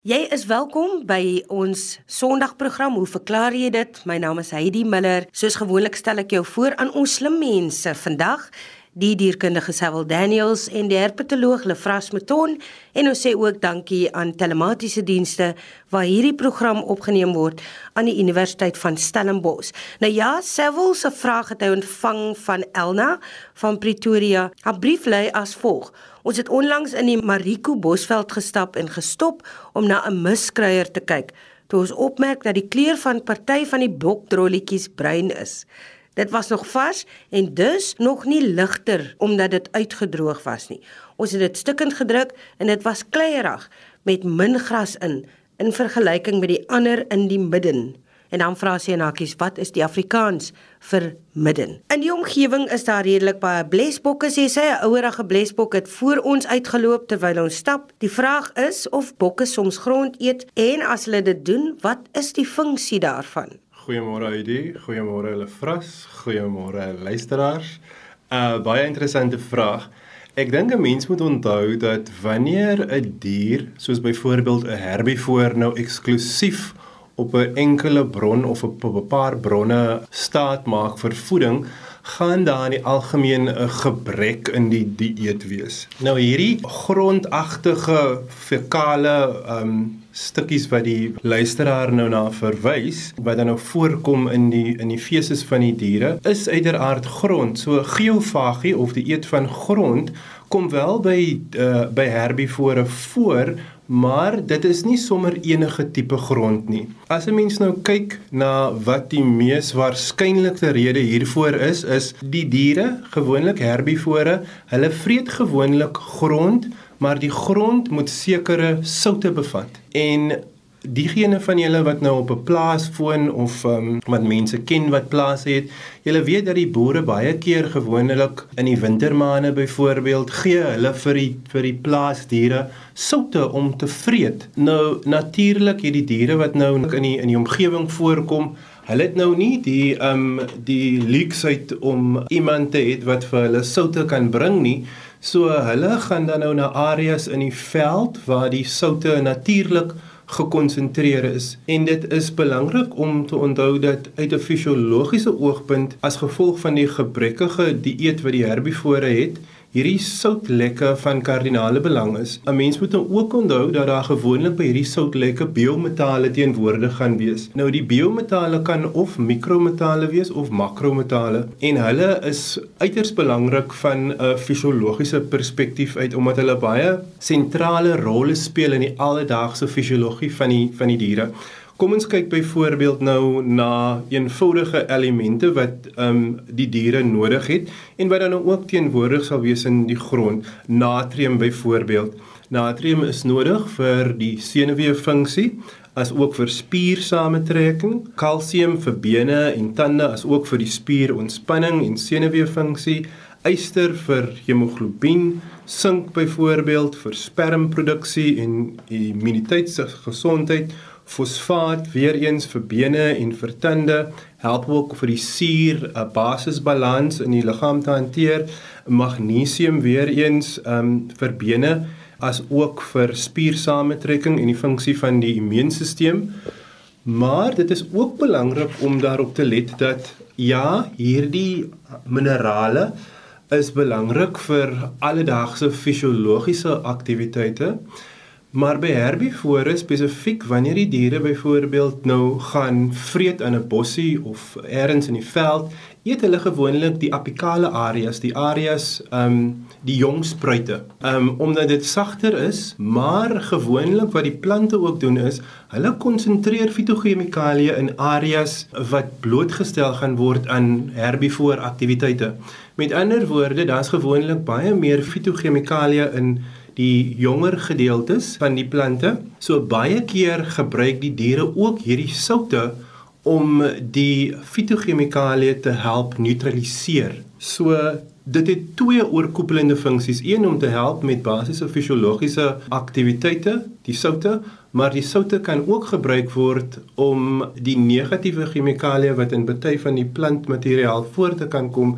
Jy is welkom by ons Sondagprogram. Hoe verklaar jy dit? My naam is Heidi Miller. Soos gewoonlik stel ek jou voor aan ons slim mense. Vandag die dierkundige Sewil Daniels en die herpetoloog Lefras Meton en ons sê ook dankie aan telematiese dienste waar hierdie program opgeneem word aan die Universiteit van Stellenbosch. Nou ja, Sewil se vraag het hy ontvang van Elna van Pretoria. Haar brief lui as volg: Ons het onlangs in die Mariko Bosveld gestap en gestop om na 'n miskryer te kyk. Toe ons opmerk dat die kleur van party van die bokdrolletjies bruin is. Dit was nog vars en dus nog nie ligter omdat dit uitgedroog was nie. Ons het dit stukkend gedruk en dit was kleierig met min gras in in vergelyking met die ander in die midden. En dan vra sy en hakies, wat is die Afrikaans vir midden? In die omgewing is daar redelik baie blesbokke, sê sy. 'n Ouerige blesbok het voor ons uitgeloop terwyl ons stap. Die vraag is of bokke soms grond eet en as hulle dit doen, wat is die funksie daarvan? Goeiemôre Heidi, goeiemôre hulle vras, goeiemôre luisteraars. 'n uh, Baie interessante vraag. Ek dink 'n mens moet onthou dat wanneer 'n dier, soos byvoorbeeld 'n herbivoor nou eksklusief op 'n enkele bron of op 'n paar bronne staat maak vir voeding, gaan daar in die algemeen 'n gebrek in die dieet wees. Nou hierdie grondagtige fekale um stukkies wat die luisteraar nou na verwys wat dan nou voorkom in die in die feeses van die diere is uiteraard grond. So geofagie of die eet van grond kom wel by uh, by herbivore voor, maar dit is nie sommer enige tipe grond nie. As 'n mens nou kyk na wat die mees waarskynlikste rede hiervoor is, is die diere, gewoonlik herbivore, hulle vreet gewoonlik grond, maar die grond moet sekere soutte bevat. En diegene van julle wat nou op 'n plaas woon of um, wat mense ken wat plase het, julle weet dat die boere baie keer gewoonlik in die wintermaande byvoorbeeld gee hulle vir die vir die plaasdiere soutte om te vreet. Nou natuurlik hierdie diere wat nou in die in die omgewing voorkom, hulle het nou nie die um die luksheid om iemand te hê wat vir hulle soutte kan bring nie. So hulle gaan dan nou na areas in die veld waar die soutte natuurlik gekonsentreer is. En dit is belangrik om te onthou dat uit 'n fisiologiese oogpunt as gevolg van die gebrekkige dieet wat die herbivore het hierdie soutlekke van kardinale belang is. 'n Mens moet nou ook onthou dat daar gewoonlik by hierdie soutlekke biometale teenwoordig gaan wees. Nou die biometale kan of mikrometale wees of makrometale en hulle is uiters belangrik van 'n fisiologiese perspektief uit omdat hulle baie sentrale rolle speel in die alledaagse fisiologie van die van die diere. Kom ons kyk byvoorbeeld nou na eenvoudige elemente wat ehm um, die diere nodig het en wat dan ook teenwoordig sal wees in die grond. Natrium byvoorbeeld. Natrium is nodig vir die senuweefunksie as ook vir spiersamentrekking, kalsium vir bene en tande as ook vir die spierontspanning en senuweefunksie, yster vir hemoglobien, sink byvoorbeeld vir spermproduksie en immuniteitsgesondheid fosfaat weer eens vir bene en vir tande help ook vir die suur 'n basisbalans in die liggaam te hanteer. Magnesium weer eens um, vir bene as ook vir spiersamentrekking en die funksie van die immuunstelsel maar dit is ook belangrik om daarop te let dat ja hierdie minerale is belangrik vir alledaagse fisiologiese aktiwiteite Maar by herbivore spesifiek wanneer die diere byvoorbeeld nou gaan vreet in 'n bossie of elders in die veld, eet hulle gewoonlik die apikale areas, die areas ehm um, die jong spruite. Ehm um, omdat dit sagter is, maar gewoonlik wat die plante ook doen is, hulle konsentreer fitogemikalieë in areas wat blootgestel gaan word aan herbivore aktiwiteite. Met ander woorde, daar's gewoonlik baie meer fitogemikalieë in die jonger gedeeltes van die plante. So baie keer gebruik die diere ook hierdie soutte om die fitogemikalieë te help neutraliseer. So dit het twee oorkoepelende funksies. Een om te help met basiese fisiologiese aktiwiteite, die soutte, maar die soutte kan ook gebruik word om die negatiewe chemikalieë wat in baie van die plantmateriaal voor te kan kom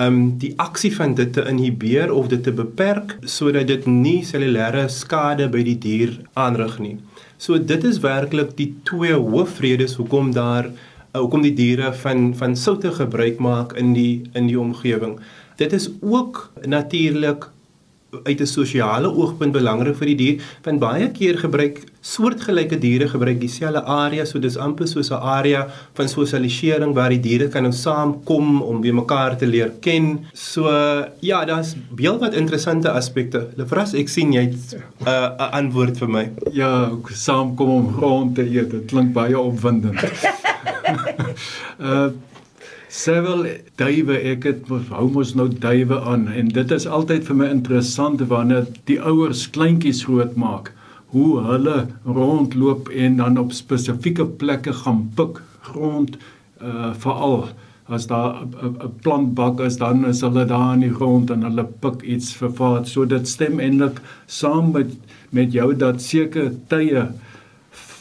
um die aksie van dit te inhibeer of dit te beperk sodat dit nie cellulêre skade by die dier aanrig nie. So dit is werklik die twee hoofredes hoekom daar uh, hoekom die diere van van soutte gebruik maak in die in die omgewing. Dit is ook natuurlik uit 'n sosiale oogpunt belangrik vir die dier, want baie keer gebruik soortgelyke diere gebruik dieselfde area, so dis amper soos 'n area van sosialisering waar die diere kan nou saamkom om weer mekaar te leer ken. So ja, daar's baie wat interessante aspekte. Lefras, ek sien jy het 'n uh, antwoord vir my. Ja, saamkom om grond te eet. Dit klink baie opwindend. uh Sevel duwe ek het hou mos nou duwe aan en dit is altyd vir my interessant wanneer die ouers kleintjies groot maak hoe hulle rondloop en dan op spesifieke plekke gaan pik grond uh veral as daar 'n plantbak is dan is hulle daar in die grond en hulle pik iets vir vaat so dit stem eintlik saam met met jou dat seker tye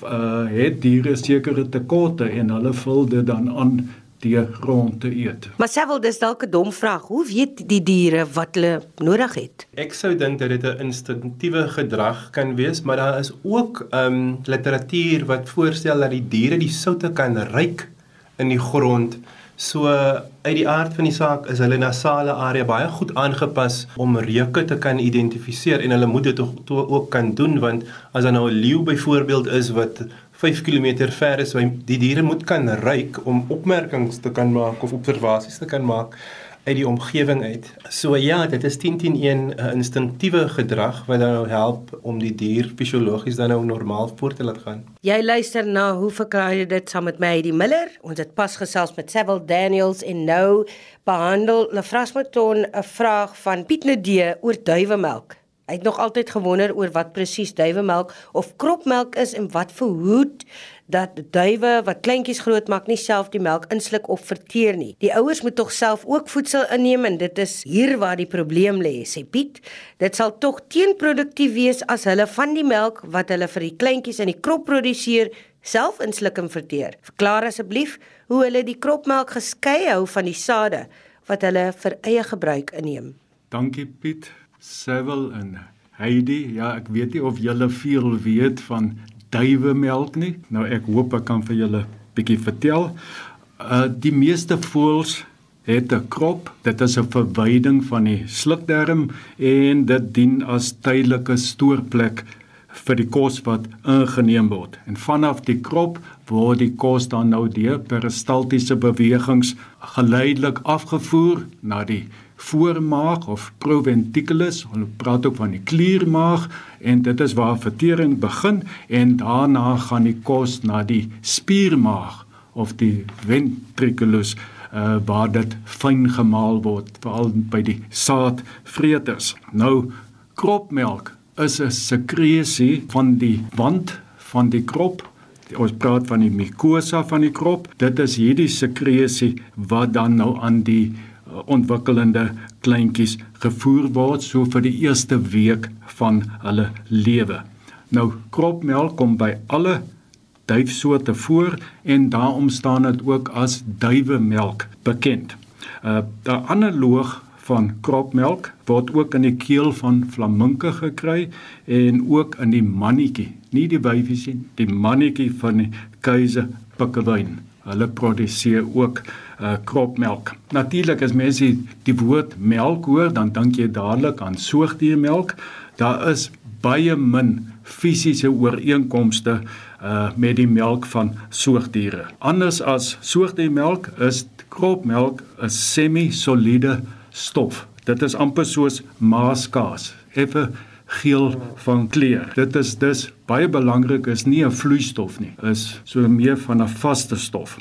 uh het diere sekere tekorte en hulle vul dit dan aan deur grond te eet. Maar Sewel, dis dalk 'n dom vraag. Hoe weet die diere wat hulle nodig het? Ek sou dink dat dit 'n instinktiewe gedrag kan wees, maar daar is ook ehm um, literatuur wat voorstel dat die diere die soutte kan ruik in die grond. So uit die aard van die saak is hulle nasale area baie goed aangepas om reuke te kan identifiseer en hulle moet dit ook kan doen want as daar nou 'n leeu byvoorbeeld is wat 5 km ver is, waar die diere moet kan ruik om opmerkings te kan maak of observasies te kan maak uit die omgewing uit. So ja, dit is 10-10-1 'n instinktiewe gedrag wat nou help om die dier fisiologies dan nou normaal voort te laat gaan. Jy luister na hoe verklaar jy dit saam met my die Miller? Ons het pas gesels met Sewil Daniels en nou behandel Lefrasmaton 'n vraag van Piet Nede oor duiwemelk. Hy het nog altyd gewonder oor wat presies duiwemelk of kropmelk is en wat verhoed dat duwe wat kleintjies grootmaak nie self die melk insluk of verteer nie. Die ouers moet tog self ook voedsel inneem en dit is hier waar die probleem lê, sê Piet. Dit sal tog teenproduktief wees as hulle van die melk wat hulle vir die kleintjies in die krop produseer self insluk en verteer. Verklaar asseblief hoe hulle die kropmelk geskei hou van die sade wat hulle vir eie gebruik inneem. Dankie Piet. Sewil en Heidi, ja, ek weet nie of julle veel weet van duiwemelk nie. Nou ek hoop ek kan vir julle bietjie vertel. Uh die meeste voëls het 'n krop. Dit is 'n verwyding van die slukdarm en dit dien as tydelike stoorplek vir die kos wat ingeneem word. En vanaf die krop word die kos dan nou deur peristaltiese bewegings geleidelik afgevoer na die voormaag of proventriculus. Hulle praat ook van die kliermaag en dit is waar vertering begin en daarna gaan die kos na die spiermaag of die ventriculus uh, waar dit fyn gemaal word veral by die saadvreters. Nou kropmelk is 'n sekresie van die wand van die krop ons praat van die mucosa van die krop dit is hierdie sekresie wat dan nou aan die ontwikkelende kleintjies gevoer word so vir die eerste week van hulle lewe. Nou kropmelk kom by alle duifsoorte voor en daarom staan dit ook as duiwemelk bekend. 'n uh, 'n analoog van kropmelk word ook in die keel van flaminke gekry en ook in die mannetjie, nie die wyfies nie, die mannetjie van die kuise pikkewyn. Hulle produseer ook uh kropmelk. Natuurlik as mense die woord melk hoor, dan dink jy dadelik aan soogdiermelk. Daar is baie min fisiese ooreenkomste uh met die melk van soogdiere. Anders as soogdiermelk is kropmelk 'n semi-soliede stof. Dit is amper soos maaskaas. Effe geel van kleur. Dit is dus baie belangrik is nie 'n vloeistof nie, is so meer van 'n vaste stof.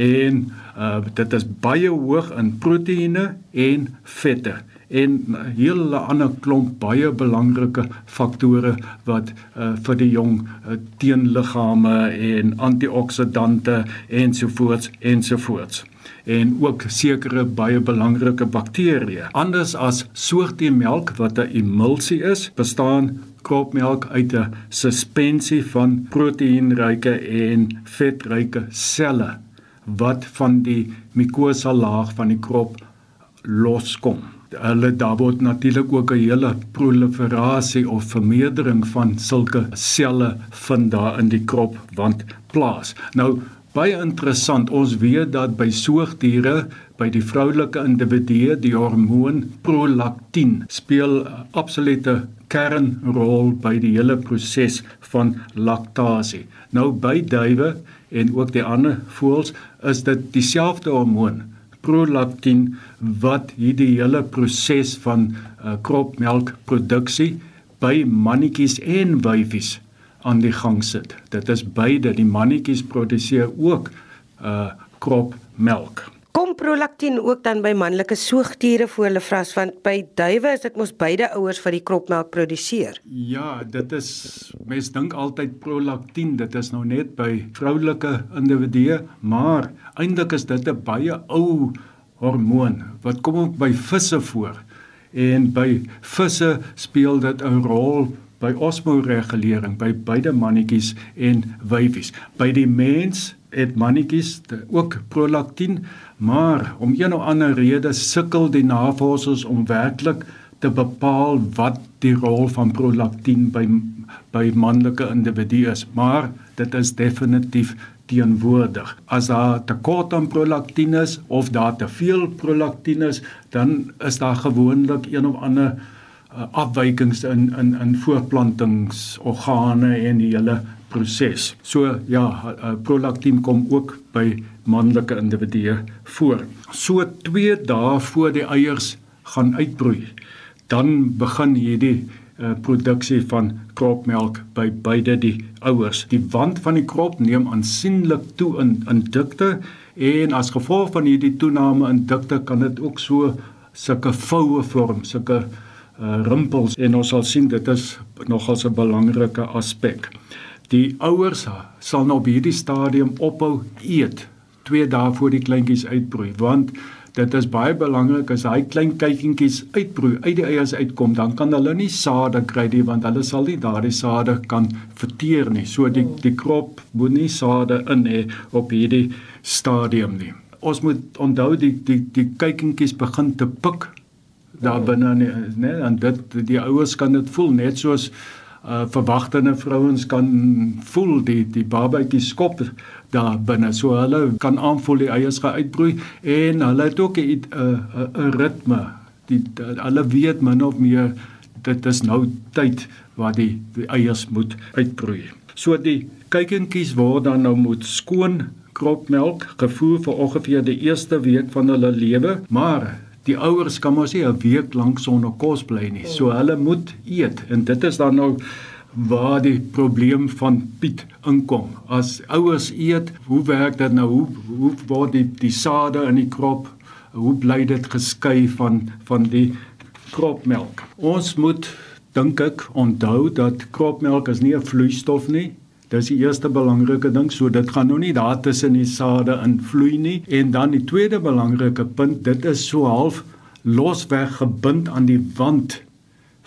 En uh dit is baie hoog in proteïene en vette en 'n hele ander klomp baie belangrike faktore wat uh vir die jong uh, teenliggame en antioksidante ensovoorts ensovoorts. En ook sekere baie belangrike bakterieë. Anders as soogteemelk wat 'n emulsie is, bestaan kropmelk uit 'n suspensie van proteïenryke en vetryke selle wat van die mukosa laag van die krop loskom. Hulle daar word natuurlik ook 'n hele proliferasie of vermeerdering van sulke selle vind daar in die kropwand plaas. Nou baie interessant, ons weet dat by soogdiere, by die vroulike individue, die hormoon prolaktin speel absolute kernrol by die hele proses van laktasie. Nou by duwe en ook die ander voëls is dit dieselfde hormoon prolaktin wat hierdie hele proses van uh, kropmelkproduksie by mannetjies en wyfies aan die gang sit. Dit is beide, die mannetjies produseer ook uh kropmelk. Kom prolaktin ook dan by manlike soogdiere voor hulle vras want by duwe is dit mos beide ouers wat die kropmelk produseer. Ja, dit is mens dink altyd prolaktin, dit is nou net by vroulike individue, maar eintlik is dit 'n baie ou hormoon wat kom ook by visse voor. En by visse speel dit 'n rol by osmoregulering by beide mannetjies en wyfies. By die mens het mannetjies ook prolaktin, maar om een of ander rede sukkel die navorsers om werklik te bepaal wat die rol van prolaktin by by manlike individue is, maar dit is definitief teenwoordig. As daar tekort aan prolaktin is of daar te veel prolaktin is, dan is daar gewoonlik een of ander uh, afwykings in in in voortplantingsorgane en die hele proses. So ja, uh, prolaktin kom ook by manlike individue voor. So 2 dae voor die eiers gaan uitbroei, dan begin hierdie uh, produksie van kropmelk by beide die ouers. Die wand van die krop neem aansienlik toe in in dikte en as gevolg van hierdie toename in dikte kan dit ook so sulke voue vorm, sulke uh, rimpels en ons sal sien dit is nogal 'n belangrike aspek. Die ouers sal nou op hierdie stadium ophou eet 2 dae voor die kleintjies uitbroei want dit is baie belangrik as hy klein kykientjies uitbroei uit die eiers uitkom dan kan hulle nie sade kry nie want hulle sal nie daardie sade kan verteer nie so die die krop moet nie sade in hê op hierdie stadium nie ons moet onthou die die die kykientjies begin te pik daar binne nê en dit die ouers kan dit voel net soos uh verwagtende vrouens kan voel die die babatjie skop daar binne. So hulle kan aanvoel die eiers gaan uitbroei en hulle het ook 'n 'n 'n ritme. Die hulle weet min of meer dit is nou tyd waar die die eiers moet uitbroei. So die kykentjies word dan nou moet skoon kropmelk gevoer vir ongeveer die eerste week van hulle lewe, maar die ouers kan mos nie 'n week lank sonder kos bly nie. So hulle moet eet en dit is dan nou waar die probleem van Piet inkom. As ouers eet, hoe werk dit nou? Hoe hoe word die die sade in die krop hoe bly dit geskei van van die kropmelk? Ons moet dink ek onthou dat kropmelk is nie 'n vloeistof nie. Dis die eerste belangrike ding, so dit gaan nou nie daar tussen die sade invloei nie. En dan die tweede belangrike punt, dit is so half losweg gebind aan die wand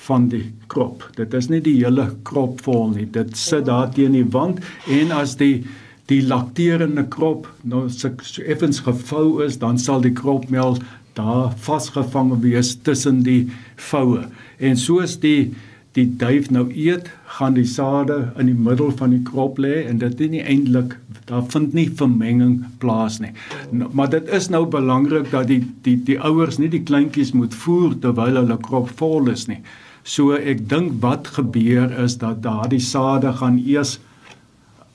van die krop. Dit is nie die hele krop vol nie. Dit sit daar teen die wand en as die die lakterende krop nou so effens gevou is, dan sal die kropmelk daar vasgevang wees tussen die voue. En soos die die duif nou eet, gaan die sade in die middel van die krop lê en dit is nie eintlik daar vind nie vermenging plaas nie. Nou, maar dit is nou belangrik dat die die die ouers nie die kleintjies moet voer terwyl hulle krop vol is nie. So ek dink wat gebeur is dat daardie sade gaan eers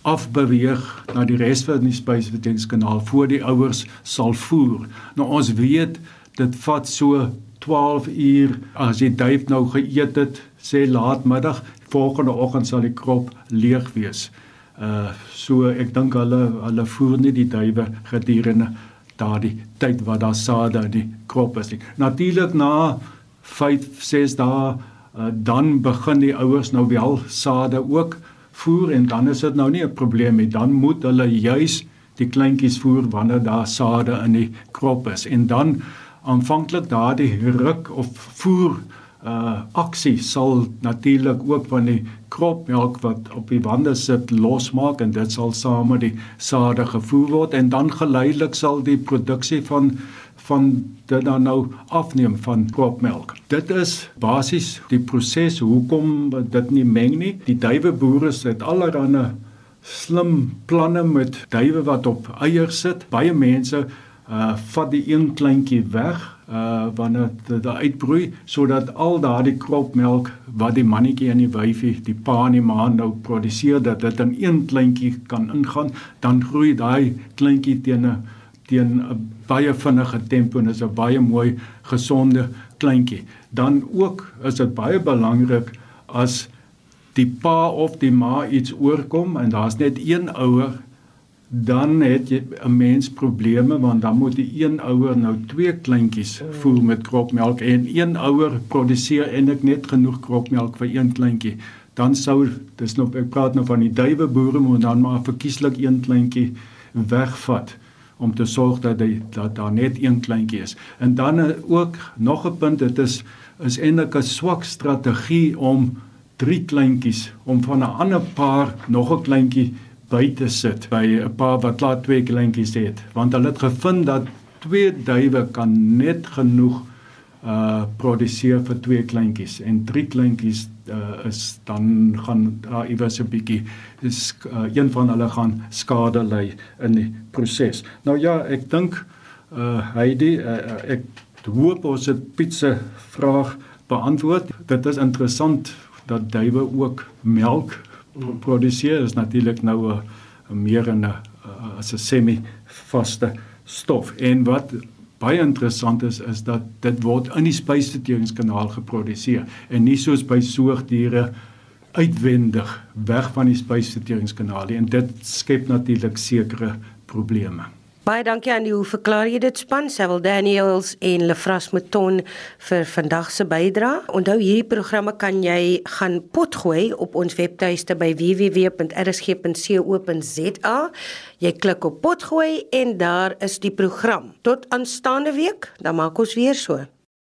afbeweeg na die res van die spysverteringskanaal voor die ouers sal voer. Nou ons weet dit vat so 12 uur as die duif nou geëet het, sê laatmiddag, volgende oggend sal die krop leeg wees. Uh so ek dink hulle hulle voer nie die duwe gedurende daardie tyd wat daar sade in die krop is nie. Natuurlik na 5 6 dae uh, dan begin die ouers nou wel sade ook voer en dan is dit nou nie 'n probleem nie. Dan moet hulle juis die kleintjies voer wanneer daar sade in die krop is en dan aanvanklik daardie ruk of voer uh aksie sal natuurlik ook van die kropmelk wat op die wande sit losmaak en dit sal saam met die sade gevoer word en dan geleidelik sal die produksie van van dit dan nou afneem van kropmelk. Dit is basies die proses hoekom dit nie meng nie. Die duiweboere het allerlei slim planne met duwe wat op eiers sit. Baie mense uh vat die een kleintjie weg uh wanneer dit uitbroei sodat al daardie kropmelk wat die mannetjie en die wyfie die pa en die ma nou produseer dat dit in een kleintjie kan ingaan dan groei daai kleintjie teen 'n teen 'n baie vinnige tempo en is 'n baie mooi gesonde kleintjie. Dan ook is dit baie belangrik as die pa of die ma iets oorkom en daar's net een ouer dan het jy 'n mens probleme want dan moet die een ouer nou twee kleintjies voer met kropmelk. En een ouer produseer eintlik net genoeg kropmelk vir een kleintjie. Dan sou dis nou ek praat nou van die duiweboere moet dan maar verkieslik een kleintjie wegvat om te sorg dat die, dat daar net een kleintjie is. En dan uh, ook nog 'n punt, dit is is eintlik 'n swak strategie om drie kleintjies om van 'n ander paar nog 'n kleintjie by te sit by 'n paar wat laat twee kleintjies het, want hulle het gevind dat twee duwe kan net genoeg uh produseer vir twee kleintjies en drie kleintjies uh, is dan gaan daar uh, iewers 'n bietjie is uh, een van hulle gaan skade ly in die proses. Nou ja, ek dink uh Heidi uh, ek hoop ons het pizza vraag beantwoord. Dit is interessant dat duwe ook melk produseer. Is natuurlik nou 'n meer 'n as 'n semi vaste stof. En wat baie interessant is is dat dit word in die spysverteringskanaal geproduseer en nie soos by soogdiere uitwendig weg van die spysverteringskanaal en dit skep natuurlik sekere probleme. Baie dankie aan die hoe verklaar jy dit span Sewil Daniels en Lefras Mouton vir vandag se bydrae. Onthou hierdie programme kan jy gaan potgooi op ons webtuiste by www.rsg.co.za. Jy klik op potgooi en daar is die program. Tot aanstaande week, dan maak ons weer so.